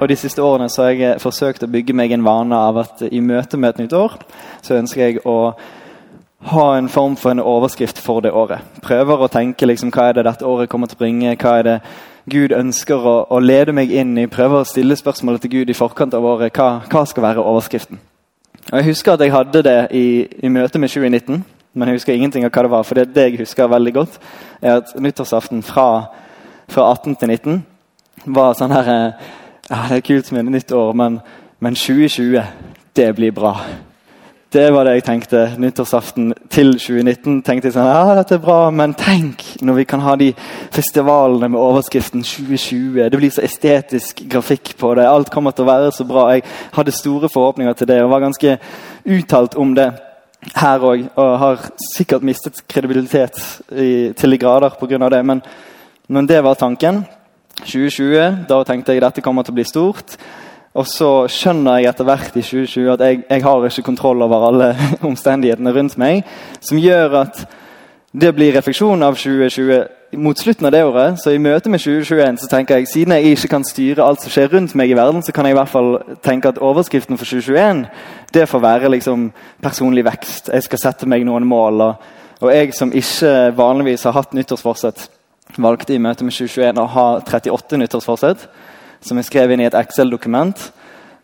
og de siste årene så har jeg forsøkt å bygge meg en vane av at i møte med et nytt år, så ønsker jeg å ha en form for en overskrift for det året. Prøver å tenke liksom, hva er det dette året kommer til å bringe, hva er det Gud ønsker å, å lede meg inn i. Prøver å stille spørsmålet til Gud i forkant av året. Hva, hva skal være overskriften? Og Jeg husker at jeg hadde det i, i møte med 2019, men jeg husker ingenting av hva det var. For det, jeg husker veldig godt, er at nyttårsaften fra, fra 18 til 19 var sånn her eh, ja, Det er kult med nytt år, men, men 2020, det blir bra. Det var det jeg tenkte nyttårsaften til 2019. tenkte jeg sånn, ja, dette er bra, Men tenk når vi kan ha de festivalene med overskriften 2020. Det blir så estetisk grafikk på det. Alt kommer til å være så bra. Jeg hadde store forhåpninger til det og var ganske uttalt om det her òg. Og har sikkert mistet kredibilitet i, til de grader pga. det. Men, men det var tanken. 2020, da tenkte jeg dette kommer til å bli stort. Og så skjønner jeg etter hvert i 2020 at jeg, jeg har ikke kontroll over alle omstendighetene rundt meg, som gjør at det blir refleksjon av 2020 mot slutten av det året. Så i møte med 2021 så tenker jeg siden jeg ikke kan styre alt som skjer rundt meg i verden, så kan jeg i hvert fall tenke at overskriften for 2021 det får være liksom personlig vekst. Jeg skal sette meg noen mål. Og, og jeg som ikke vanligvis har hatt nyttårsforsett, valgte i møte med 2021 å ha 38 nyttårsforsett, som jeg skrev inn i et Excel-dokument.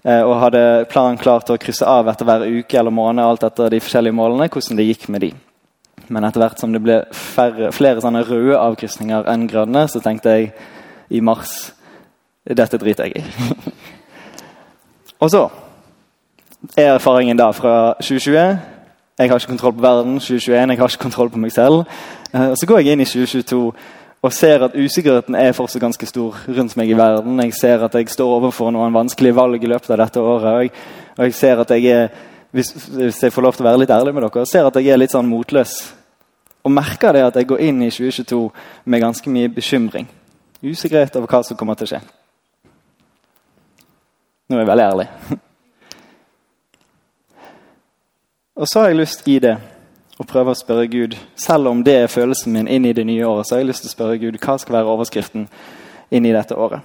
eh, Og hadde planen klar til å krysse av etter hver uke eller måned alt etter de forskjellige målene, hvordan det gikk med de. Men etter hvert som det ble færre, flere sånne røde avkrysninger enn grønne, så tenkte jeg i mars dette driter jeg i. og så er erfaringen da fra 2020 jeg har ikke kontroll på verden. 2021, jeg har ikke kontroll på meg selv. Eh, Og Så går jeg inn i 2022 og ser at usikkerheten er fortsatt ganske stor rundt meg i verden. Jeg ser at jeg står overfor noen vanskelige valg i løpet av dette året. Og jeg, og jeg ser at jeg er hvis, hvis jeg får lov til å være litt ærlig med dere, ser at jeg er litt sånn motløs. Og merker det at jeg går inn i 2022 med ganske mye bekymring. Usikkerhet over hva som kommer til å skje. Nå er jeg veldig ærlig. Og så har jeg lyst i det å prøve å spørre Gud, selv om det er følelsen min inn i det nye året, så har jeg lyst til å spørre Gud hva skal være overskriften inn i dette året.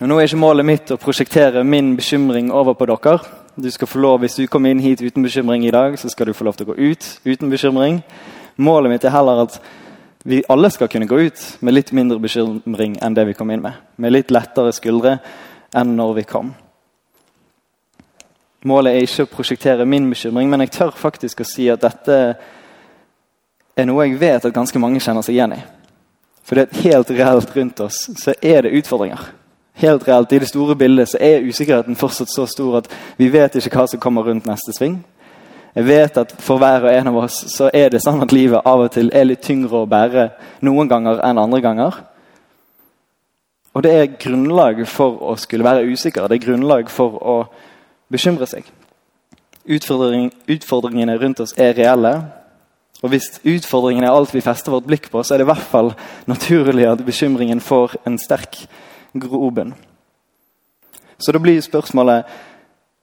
Og Nå er ikke målet mitt å prosjektere min bekymring over på dere. Du skal få lov, Hvis du kommer inn hit uten bekymring i dag, så skal du få lov til å gå ut uten bekymring. Målet mitt er heller at vi alle skal kunne gå ut med litt mindre bekymring enn det vi kom inn med. Med litt lettere skuldre enn når vi kom. Målet er ikke å prosjektere min bekymring, men jeg tør faktisk å si at dette er noe jeg vet at ganske mange kjenner seg igjen i. For det er helt reelt rundt oss så er det utfordringer. Helt reelt, I det store bildet så er usikkerheten fortsatt så stor at vi vet ikke hva som kommer rundt neste sving. Jeg vet at For hver og en av oss så er det sånn at livet av og til er litt tyngre å bære noen ganger enn andre ganger. Og det er grunnlag for å skulle være usikker. Det er grunnlag for å bekymre seg. Utfordring, utfordringene rundt oss er reelle. Og hvis utfordringene er alt vi fester vårt blikk på, så er det i hvert fall naturlig at bekymringen får en sterk grobunn. Så da blir spørsmålet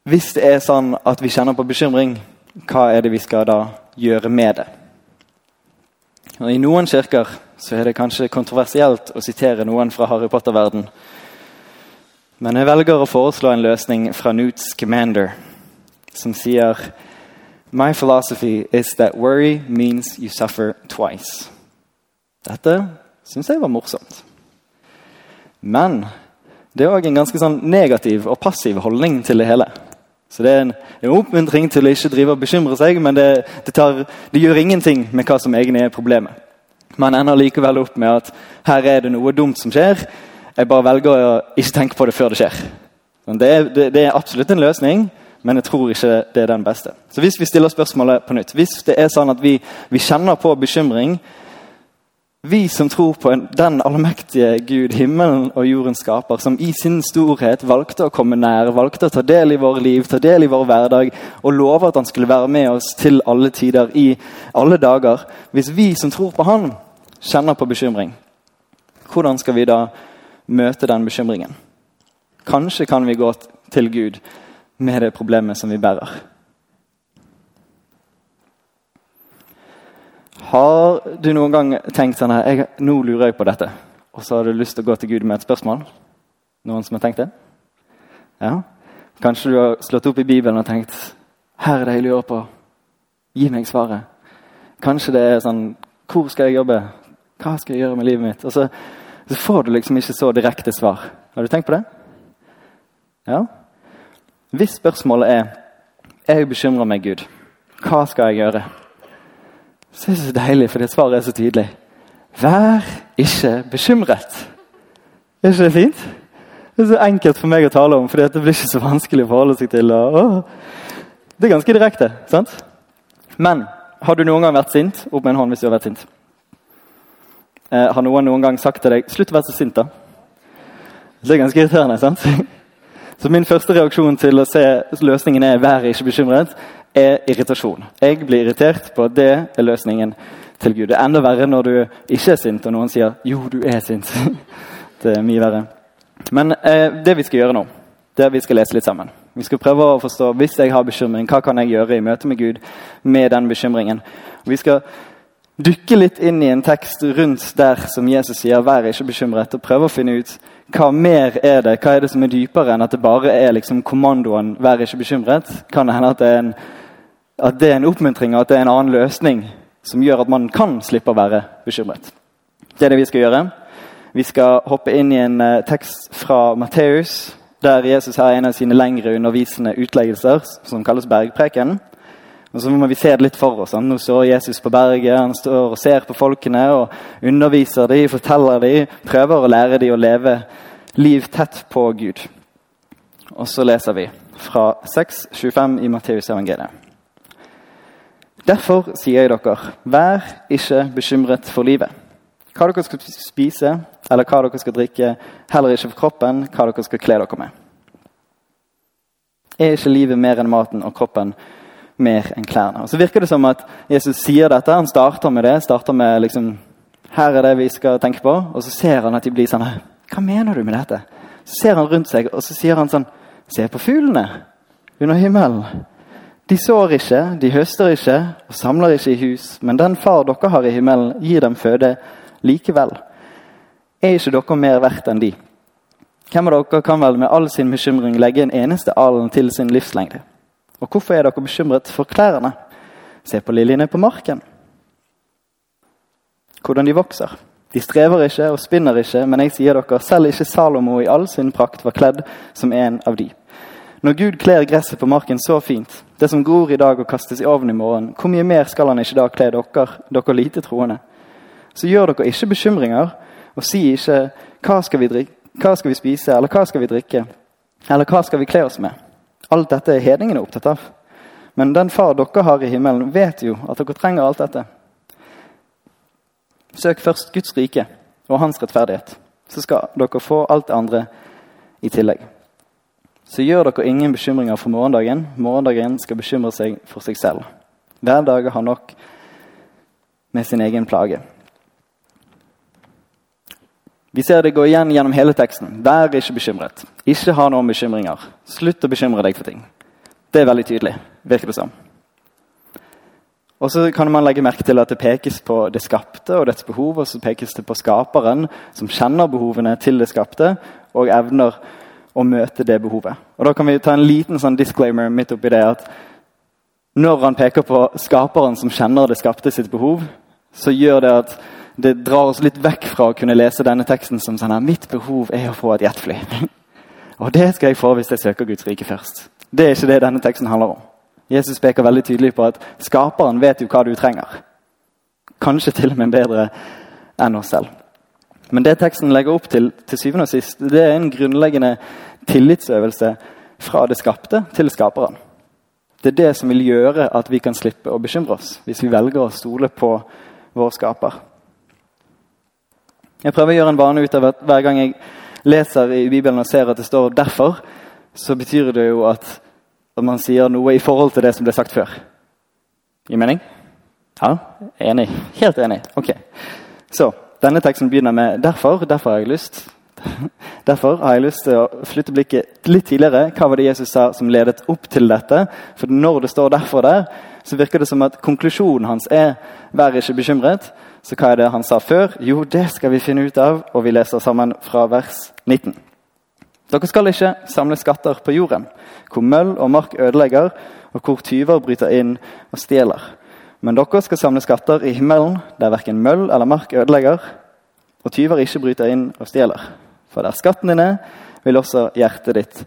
Hvis det er sånn at vi kjenner på bekymring, hva er det vi skal da gjøre med det? Og I noen kirker så er det kanskje kontroversielt å sitere noen fra Harry Potter-verden. Men jeg velger å foreslå en løsning fra Newts Commander, som sier My philosophy is that worry means you suffer twice. Dette syns jeg var morsomt. Men det er òg en ganske sånn negativ og passiv holdning til det hele. Så Det er en, en oppmuntring til å ikke drive og bekymre seg, men det, det, tar, det, gjør ingenting med hva som egentlig er problemet. Man ender likevel opp med at her er det noe dumt som skjer. Jeg bare velger å ikke tenke på det før det skjer. Det er, det, er absolutt en løsning, men jeg tror ikke det er den beste. Så Hvis vi stiller spørsmålet på nytt Hvis det er sånn at vi, vi kjenner på bekymring Vi som tror på den allmektige Gud, himmelen og jordens skaper, som i sin storhet valgte å komme nær, valgte å ta del i våre liv, ta del i vår hverdag og love at han skulle være med oss til alle tider, i alle dager. Hvis vi som tror på han, kjenner på bekymring, hvordan skal vi da møte den bekymringen? Kanskje kan vi gå til Gud med det problemet som vi bærer. Har du noen gang tenkt sånn her Nå lurer jeg på dette. Og så har du lyst til å gå til Gud med et spørsmål? Noen som har tenkt det? Ja? Kanskje du har slått opp i Bibelen og tenkt Her er det jeg lurer på. Gi meg svaret. Kanskje det er sånn Hvor skal jeg jobbe? Hva skal jeg gjøre med livet mitt? Og så, så får du liksom ikke så direkte svar. Har du tenkt på det? Ja? Hvis spørsmålet er jeg bekymrer meg, Gud, hva skal jeg gjøre? Så er det så deilig, for det svaret er så tydelig. Vær ikke bekymret. Er ikke det fint? Det er så enkelt for meg å tale om, for det blir ikke så vanskelig å forholde seg til. Det er ganske direkte. sant? Men har du noen gang vært sint? Opp med en hånd hvis du har vært sint. Eh, har noen noen gang sagt til deg 'slutt å være så sint', da? Det er ganske irriterende. sant? Så min første reaksjon til å se løsningen er 'vær ikke bekymret', er irritasjon. Jeg blir irritert på at det er løsningen til Gud. Det er enda verre når du ikke er sint, og noen sier 'jo, du er sint'. det er mye verre. Men eh, det vi skal gjøre nå, det er at vi skal lese litt sammen. Vi skal prøve å forstå hvis jeg har bekymring, hva kan jeg gjøre i møte med Gud med den bekymringen. Vi skal dykke litt inn i en tekst rundt der som Jesus sier 'vær ikke bekymret', og prøve å finne ut hva mer er det Hva er det som er dypere enn at det bare er liksom kommandoen 'vær ikke bekymret'? Kan det hende at det er en at det er en oppmuntring og at det er en annen løsning som gjør at man kan slippe å være bekymret. Det er det vi skal gjøre. Vi skal hoppe inn i en uh, tekst fra Matteus, der Jesus har en av sine lengre undervisende utleggelser, som kalles bergpreken. Og så må vi se det litt for oss. Nå står Jesus på berget, han står og ser på folkene og underviser dem, forteller dem, prøver å lære dem å leve liv tett på Gud. Og så leser vi fra 6.25 i Matteus evangeliet. Derfor sier jeg dere, vær ikke bekymret for livet. Hva dere skal spise, eller hva dere skal drikke, heller ikke for kroppen, hva dere skal kle dere med. Er ikke livet mer enn maten og kroppen mer enn klærne? Og så virker det som at Jesus sier dette. Han starter med det. starter med liksom, Her er det vi skal tenke på. Og så ser han at de blir sånn Hva mener du med dette? Så ser han rundt seg, og så sier han sånn Se på fuglene under himmelen. De sår ikke, de høster ikke og samler ikke i hus, men den far dere har i himmelen, gir dem føde likevel. Er ikke dere mer verdt enn de? Hvem av dere kan vel med all sin bekymring legge en eneste alen til sin livslengde? Og hvorfor er dere bekymret for klærne? Se på liljene på marken. Hvordan de vokser. De strever ikke og spinner ikke, men jeg sier dere, selv ikke Salomo i all sin prakt var kledd som en av de. Når Gud kler gresset på marken så fint, det som gror i dag og kastes i ovnen i morgen, hvor mye mer skal han ikke da kle dere, dere lite troende? Så gjør dere ikke bekymringer, og si ikke hva skal, vi drikke, hva skal vi spise, eller hva skal vi drikke, eller hva skal vi kle oss med? Alt dette er hedningene opptatt av. Men den far dere har i himmelen, vet jo at dere trenger alt dette. Søk først Guds rike og hans rettferdighet, så skal dere få alt det andre i tillegg. Så gjør dere ingen bekymringer for morgendagen. Morgendagen skal bekymre seg for seg selv. Hver dag har nok med sin egen plage. Vi ser det gå igjen gjennom hele teksten. Vær ikke bekymret. Ikke ha noen bekymringer. Slutt å bekymre deg for ting. Det er veldig tydelig, virker det som. Og så kan man legge merke til at det pekes på det skapte og dets behov, og så pekes det på skaperen, som kjenner behovene til det skapte, og evner å møte det behovet. Og Da kan vi ta en liten sånn disclaimer midt oppi det at når han peker på skaperen som kjenner det skapte sitt behov, så gjør det at det drar oss litt vekk fra å kunne lese denne teksten som her, mitt behov er å få et jetfly. Og det skal jeg få hvis jeg søker Guds rike først. Det er ikke det denne teksten handler om. Jesus peker veldig tydelig på at skaperen vet jo hva du trenger. Kanskje til og med bedre enn oss selv. Men det teksten legger opp til, til syvende og sist, det er en grunnleggende tillitsøvelse fra det skapte til skaperen. Det er det som vil gjøre at vi kan slippe å bekymre oss, hvis vi velger å stole på vår skaper. Jeg prøver å gjøre en vane ut av at hver gang jeg leser i Bibelen og ser at det står 'derfor', så betyr det jo at, at man sier noe i forhold til det som ble sagt før. Gir mening? Ja, enig. Helt enig. Ok. Så denne teksten begynner med 'derfor'. Derfor har jeg lyst. Derfor har jeg lyst til å flytte blikket litt tidligere. Hva var det Jesus sa som ledet opp til dette? For når det står 'derfor' der, så virker det som at konklusjonen hans er 'vær ikke bekymret'. Så hva er det han sa før? Jo, det skal vi finne ut av, og vi leser sammen fra vers 19. Dere skal ikke samle skatter på jorden, hvor møll og mark ødelegger, og hvor tyver bryter inn og stjeler. Men dere skal samle skatter i himmelen, der verken møll eller mark ødelegger, og tyver ikke bryter inn og stjeler. For der skatten din er, vil også hjertet ditt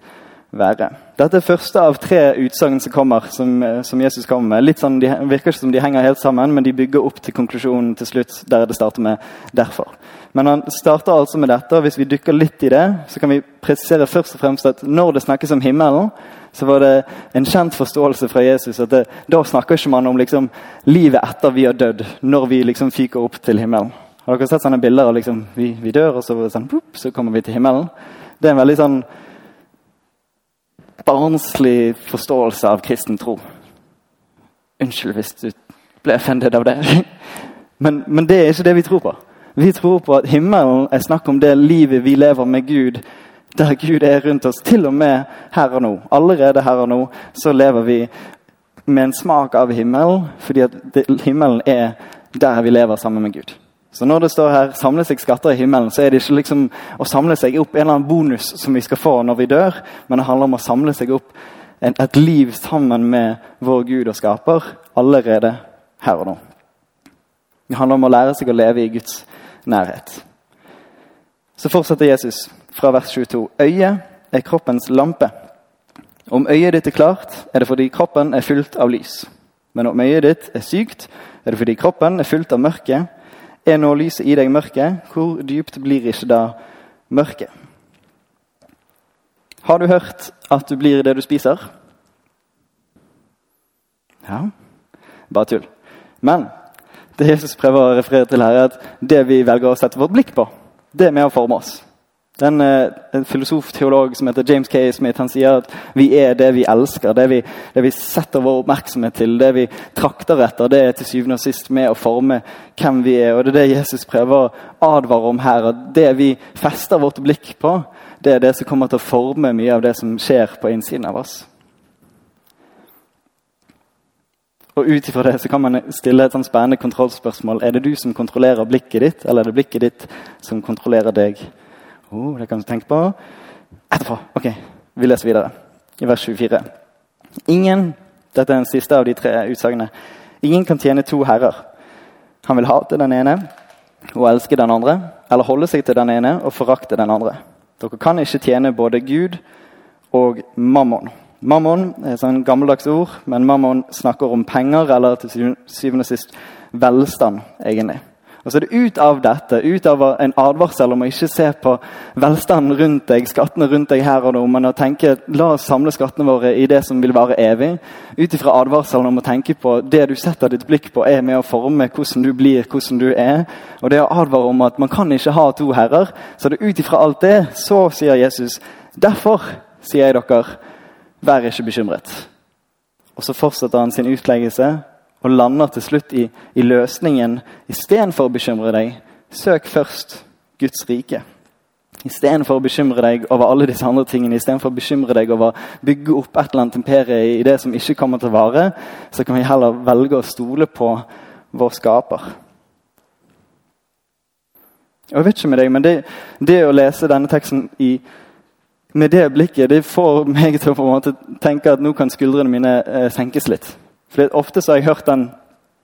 være. Dette er første av tre utsagn som kommer, som, som, Jesus kommer med. Litt sånn, De virker ikke som de henger helt sammen, men de bygger opp til konklusjonen til slutt, der det starter med 'derfor'. Men han starter altså med dette, og hvis vi dykker litt i det, så kan vi presisere først og fremst at når det snakkes om himmelen, så var det en kjent forståelse fra Jesus at det, da snakker ikke man om liksom, livet etter vi har dødd, når vi liksom fyker opp til himmelen. Har dere sett sånne bilder av liksom, vi, vi, dør, og så, sånn, så kommer vi til himmelen? Det er en veldig sånn barnslig forståelse av kristen tro. Unnskyld hvis du ble offended av det. Men, men, det er ikke det vi tror på. Vi tror på at himmelen er snakk om det livet vi lever med Gud, der Gud er rundt oss, til og med her og nå. Allerede her og nå så lever vi med en smak av himmelen, fordi at himmelen er der vi lever sammen med Gud. Så når det står her 'samle seg skatter i himmelen', så er det ikke liksom å samle seg opp en eller annen bonus som vi skal få når vi dør, men det handler om å samle seg opp et liv sammen med vår Gud og skaper allerede her og nå. Det handler om å lære seg å leve i Guds nærhet. Så fortsetter Jesus fra vers 22. Øyet er kroppens lampe. Om øyet ditt er klart, er det fordi kroppen er fylt av lys. Men om øyet ditt er sykt, er det fordi kroppen er fylt av mørke. Er nå lyset i deg mørket? hvor dypt blir ikke da mørket? Har du hørt at du blir det du spiser? Ja, bare tull. Men det Jesus prøver å referere til her, er at det vi velger å sette vårt blikk på, det er med å forme oss. Den, eh, en filosof-teolog som heter James K. Smith han sier at vi er det vi elsker. Det vi, det vi, setter vår oppmerksomhet til, det vi trakter etter, det er til syvende og sist med å forme hvem vi er. Og Det er det Jesus prøver å advare om her. at Det vi fester vårt blikk på, det er det som kommer til å forme mye av det som skjer på innsiden av oss. Og Ut ifra det så kan man stille et sånn spennende kontrollspørsmål. Er det du som kontrollerer blikket ditt, eller er det blikket ditt som kontrollerer deg? Oh, det kan du tenke på etterpå. Ok, vi leser videre. I vers 24. Ingen dette er den siste av de tre utsagnene. Ingen kan tjene to herrer. Han vil hate den ene og elske den andre, eller holde seg til den ene og forakte den andre. Dere kan ikke tjene både Gud og mammon. Mammon er et sånn gammeldags ord, men mammon snakker om penger, eller til syvende og sist velstand, egentlig. Og så er det ut av dette, ut av en advarsel om å ikke se på velstanden rundt deg, skattene rundt deg her og nå, men å tenke la oss samle skattene våre i det som vil vare evig. Ut ifra advarselen om å tenke på det du setter ditt blikk på, er med å forme hvordan du blir, hvordan du er. Og det å advare om at man kan ikke ha to herrer. Så det ut ifra alt det, så sier Jesus derfor sier jeg dere, vær ikke bekymret. Og så fortsetter han sin utleggelse og lander til slutt i, i løsningen. Istedenfor å bekymre deg, søk først Guds rike. Istedenfor å bekymre deg over alle disse andre tingene, istedenfor å bekymre deg over å bygge opp et eller annet imperie i det som ikke kommer til å vare, så kan vi heller velge å stole på vår skaper. Jeg vet ikke med deg, men det, det å lese denne teksten i, med det blikket det får meg til å tenke at nå kan skuldrene mine eh, senkes litt. For Ofte så har jeg hørt den,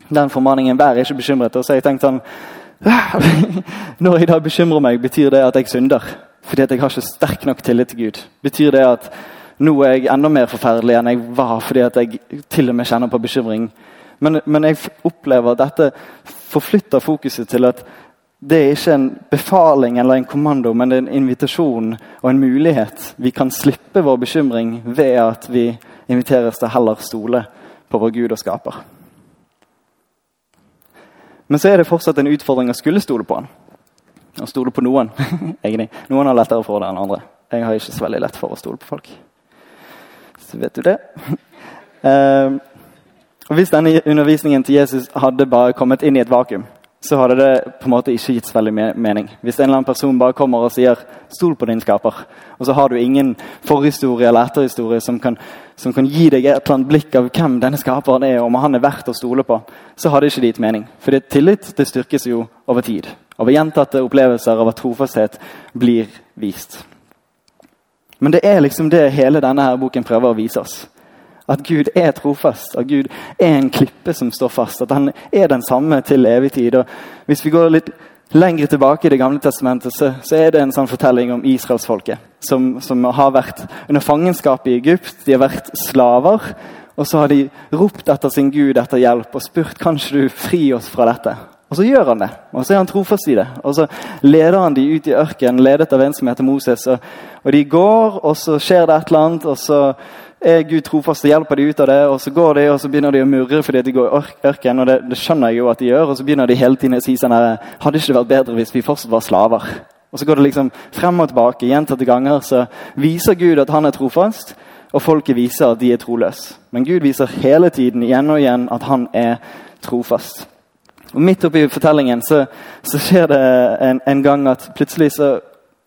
den formaningen 'vær ikke bekymret'. Og så har jeg tenkt sånn Når jeg da bekymrer meg, betyr det at jeg synder? Fordi at jeg har ikke sterk nok tillit til Gud. Betyr det at nå er jeg enda mer forferdelig enn jeg var fordi at jeg til og med kjenner på bekymring? Men, men jeg opplever at dette forflytter fokuset til at det er ikke en befaling eller en kommando, men det er en invitasjon og en mulighet. Vi kan slippe vår bekymring ved at vi inviteres til heller stole på vår Gud og skaper. Men så er det fortsatt en utfordring å skulle stole på han. å stole på noen. egentlig. Noen har lettere for det enn andre. Jeg har ikke så veldig lett for å stole på folk. Så vet du det. uh, Hvis denne undervisningen til Jesus hadde bare kommet inn i et vakuum, så hadde det på en måte ikke gitt så veldig mening. Hvis en eller annen person bare kommer og sier 'stol på din skaper', og så har du ingen forhistorie eller etterhistorie som kan, som kan gi deg et eller annet blikk av hvem denne skaperen er, og om han er verdt å stole på, så ikke det gitt mening. For tillit det styrkes jo over tid. Over gjentatte opplevelser av at trofasthet blir vist. Men det er liksom det hele denne her boken prøver å vise oss. At Gud er trofast, at Gud er en klippe som står fast. At han er den samme til evig tid. Og hvis vi går litt lenger tilbake i Det gamle testamentet, så, så er det en sånn fortelling om israelsfolket. Som, som har vært under fangenskap i Egypt. De har vært slaver. Og så har de ropt etter sin Gud etter hjelp og spurt kanskje du fri oss fra dette. Og så gjør han det. Og så er han trofast i det. Og så leder han de ut i ørkenen, ledet av en som heter Moses. Og, og de går, og så skjer det et eller annet, og så er Gud trofast og hjelper de ut av det. Og så går de og så begynner de å murre fordi de går i ørken, Og det, det, skjønner jeg jo at de gjør. Og så begynner de hele tiden å si sånn her Hadde ikke vært bedre hvis vi fortsatt var slaver? Og så går det liksom frem og tilbake. Gjentatte ganger så viser Gud at han er trofast, og folket viser at de er troløse. Men Gud viser hele tiden igjen og igjen at han er trofast. Og Midt oppi fortellingen så, så skjer det en, en gang at plutselig så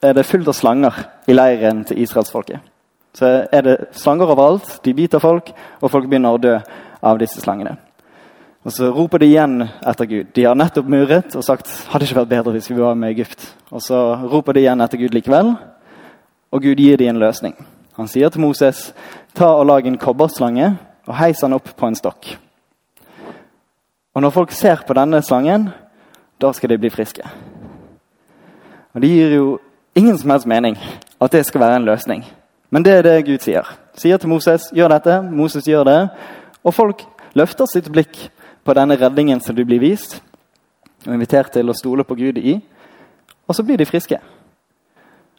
er det fullt av slanger i leiren til israelsfolket så er det slanger overalt. De biter folk, og folk begynner å dø av disse slangene. Og Så roper de igjen etter Gud. De har nettopp muret og sagt hadde ikke vært bedre hvis vi var med Egypt. Og Så roper de igjen etter Gud likevel, og Gud gir dem en løsning. Han sier til Moses ta og lag en kobberslange og heis den opp på en stokk. Og Når folk ser på denne slangen, da skal de bli friske. Og Det gir jo ingen som helst mening at det skal være en løsning. Men det er det Gud sier. Sier til Moses gjør dette. Moses gjør det. Og folk løfter sitt blikk på denne redningen som de blir vist, og invitert til å stole på Gud i. Og så blir de friske.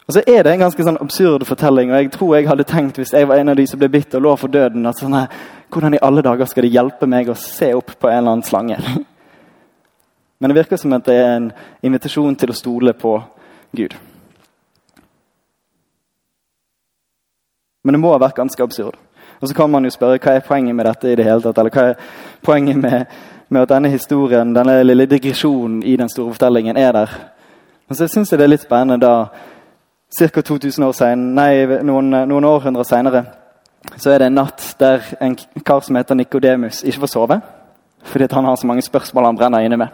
Og så er det en ganske sånn absurd fortelling, og jeg tror jeg hadde tenkt hvis jeg var en av de som ble bitt og lå for døden, at sånn hvordan i alle dager skal de hjelpe meg å se opp på en eller annen slange? Men det virker som at det er en invitasjon til å stole på Gud. Men det må ha vært ganske absurd. Og så kan man jo spørre hva er poenget med dette i det hele tatt? Eller hva er poenget med, med at denne historien, denne lille digresjonen i den store fortellingen er der? Og så syns jeg det er litt spennende da ca. 2000 år senere, nei, noen, noen århundrer seinere så er det en natt der en kar som heter Nikodemus, ikke får sove. Fordi han har så mange spørsmål han brenner inne med.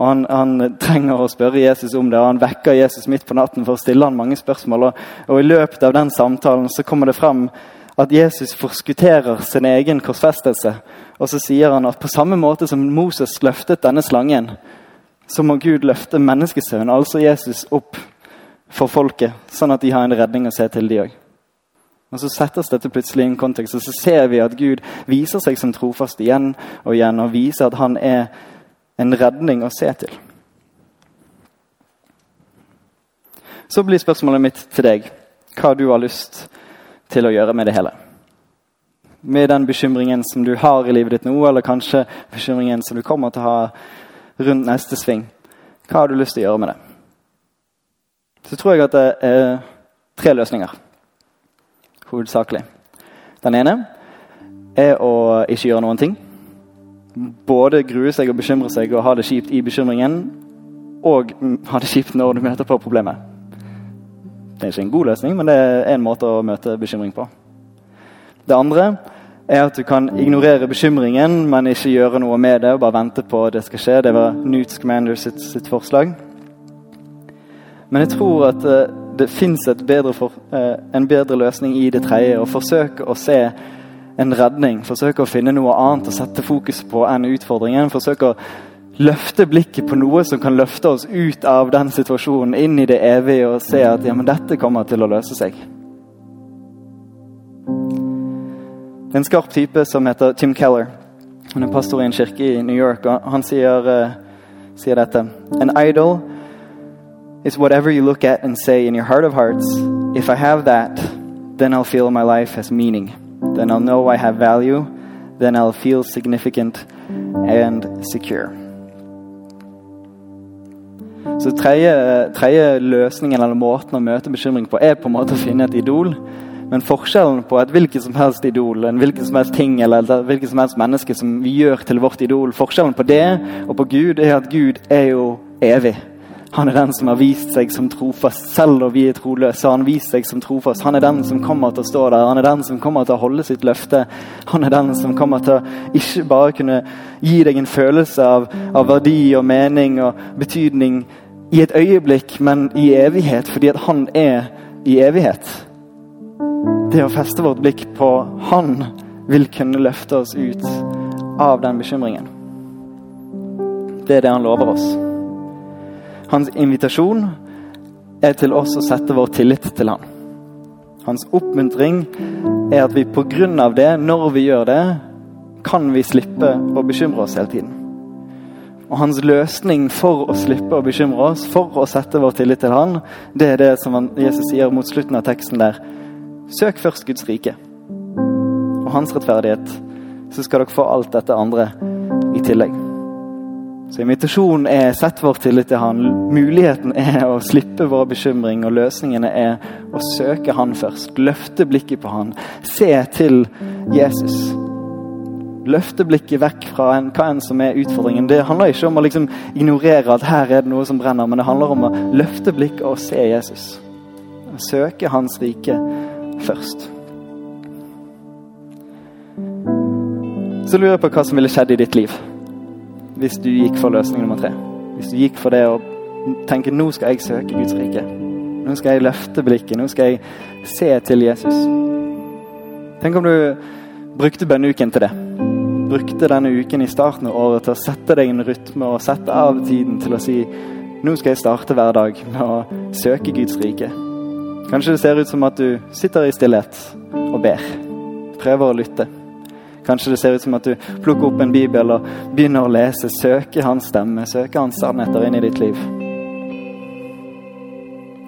Og han, han, trenger å spørre Jesus om det, og han vekker Jesus midt på natten for å stille han mange spørsmål. Og, og I løpet av den samtalen så kommer det frem at Jesus forskutterer sin egen korsfestelse. Og så sier han at på samme måte som Moses løftet denne slangen, så må Gud løfte menneskesønnen, altså Jesus, opp for folket, sånn at de har en redning å se til, de òg. Og Så settes dette plutselig i en kontekst, og så ser vi at Gud viser seg som trofast igjen og igjen, og viser at han er en redning å se til. Så blir spørsmålet mitt til deg hva du har lyst til å gjøre med det hele. Med den bekymringen som du har i livet ditt nå, eller kanskje bekymringen som du kommer til å ha rundt neste sving. Hva har du lyst til å gjøre med det? Så tror jeg at det er tre løsninger, hovedsakelig. Den ene er å ikke gjøre noen ting både grue seg og bekymre seg og ha det kjipt i bekymringen, og ha det kjipt når du møter på problemet. Det er ikke en god løsning, men det er en måte å møte bekymring på. Det andre er at du kan ignorere bekymringen, men ikke gjøre noe med det. og Bare vente på det skal skje. Det var Newt Scamander sitt, sitt forslag. Men jeg tror at uh, det fins uh, en bedre løsning i det tredje. Å forsøke å se en redning. Forsøke å finne noe annet å sette fokus på enn utfordringen. Forsøke å løfte blikket på noe som kan løfte oss ut av den situasjonen, inn i det evige, og se at ja, men dette kommer til å løse seg. En skarp type som heter Tim Keller. Han er pastor i en kirke i New York, og han sier, uh, sier dette. An idol is whatever you look at and say in your heart of hearts, if I have that, then I'll feel my life has meaning. Then I'll know I have value. Then I'll feel significant and secure. Så tredje, tredje løsningen eller måten å møte bekymring på er på en måte å finne et idol. Men forskjellen på et hvilket som helst idol, en hvilken som helst ting eller et hvilket som helst menneske som vi gjør til vårt idol, forskjellen på det og på Gud er at Gud er jo evig. Han er den som har vist seg som trofast. Selv om vi er troløse, han vist seg som trofast. Han er den som kommer til å stå der. Han er den som kommer til å holde sitt løfte. Han er den som kommer til å ikke bare kunne gi deg en følelse av, av verdi og mening og betydning i et øyeblikk, men i evighet, fordi at han er i evighet. Det å feste vårt blikk på han vil kunne løfte oss ut av den bekymringen. Det er det han lover oss. Hans invitasjon er til oss å sette vår tillit til han. Hans oppmuntring er at vi pga. det, når vi gjør det, kan vi slippe å bekymre oss hele tiden. Og hans løsning for å slippe å bekymre oss, for å sette vår tillit til han, det er det som Jesus sier mot slutten av teksten der. Søk først Guds rike og hans rettferdighet, så skal dere få alt dette andre i tillegg. Så invitasjonen er sett vår tillit til Han. Muligheten er å slippe vår bekymring, og løsningene er å søke Han først. Løfte blikket på Han. Se til Jesus. Løfte blikket vekk fra en, hva enn som er utfordringen. Det handler ikke om å liksom ignorere at her er det noe som brenner, men det handler om å løfte blikket og se Jesus. Søke Hans rike først. Så lurer jeg på hva som ville skjedd i ditt liv hvis du gikk for løsning nummer tre. Hvis du gikk for det å tenke nå skal jeg søke Guds rike. Nå skal jeg løfte blikket. Nå skal jeg se til Jesus. Tenk om du brukte bønneuken til det. Brukte denne uken i starten av året til å sette deg en rytme og sette av tiden til å si nå skal jeg starte hver dag med å søke Guds rike. Kanskje det ser ut som at du sitter i stillhet og ber. Prøver å lytte. Kanskje det ser ut som at du plukker opp en bibel og begynner å lese, søke hans stemme, søke hans sannheter inn i ditt liv.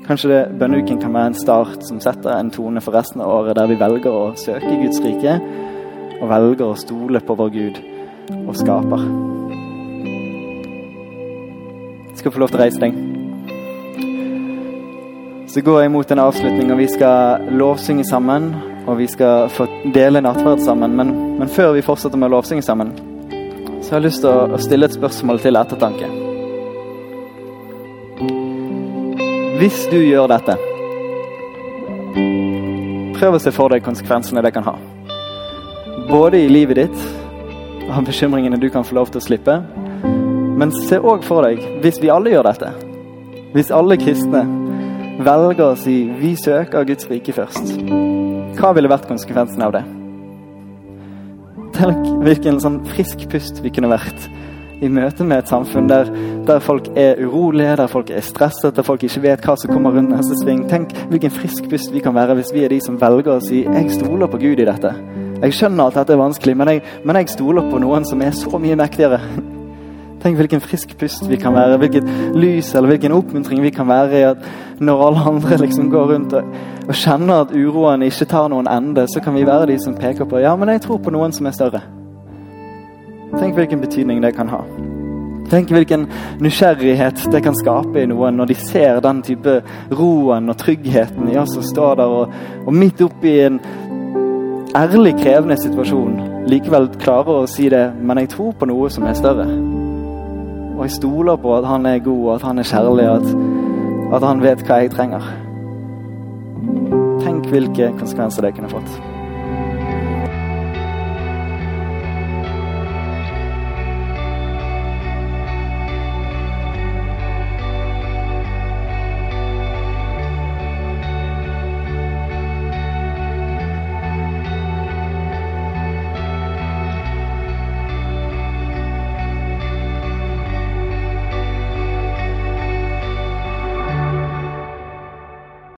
Kanskje det bønneuken kan være en start som setter en tone for resten av året, der vi velger å søke Guds rike og velger å stole på vår Gud og skaper. Jeg skal få lov til å reise deg. Så går jeg mot en avslutning, og vi skal lovsynge sammen og vi skal få dele nattverd sammen. Men, men, før vi fortsetter med å lovsynge sammen, så har jeg lyst til å, stille et spørsmål til ettertanke. Hvis du gjør dette, prøv å se for deg konsekvensene det kan ha. Både i livet ditt, og bekymringene du kan få lov til å slippe, men se òg for deg, hvis vi alle gjør dette, hvis alle kristne velger å si 'vi søker Guds rike først' hva ville vært konsekvensen av det? Tenk hvilken sånn frisk pust vi kunne vært i møte med et samfunn der, der, folk er urolige, der folk er stresset, der folk ikke vet hva som kommer rundt neste sving. Tenk hvilken frisk pust vi kan være hvis vi er de som velger å si 'jeg stoler på Gud i dette'. Jeg skjønner at dette er vanskelig, men jeg, men jeg stoler på noen som er så mye mektigere. Tenk hvilken frisk pust vi kan være, hvilket lys eller hvilken oppmuntring vi kan være i at når alle andre liksom går rundt og, og kjenner at uroen ikke tar noen ende, så kan vi være de som peker på ja, men jeg tror på noen som er større. Tenk hvilken betydning det kan ha. Tenk hvilken nysgjerrighet det kan skape i noen når de ser den type roen og tryggheten i oss som står der og, og midt oppi en ærlig krevende situasjon likevel klarer å si det, men jeg tror på noe som er større. Og jeg stoler på at han er god, og at han er kjærlig, og at, at han vet hva jeg trenger. Tenk hvilke konsekvenser det kunne fått.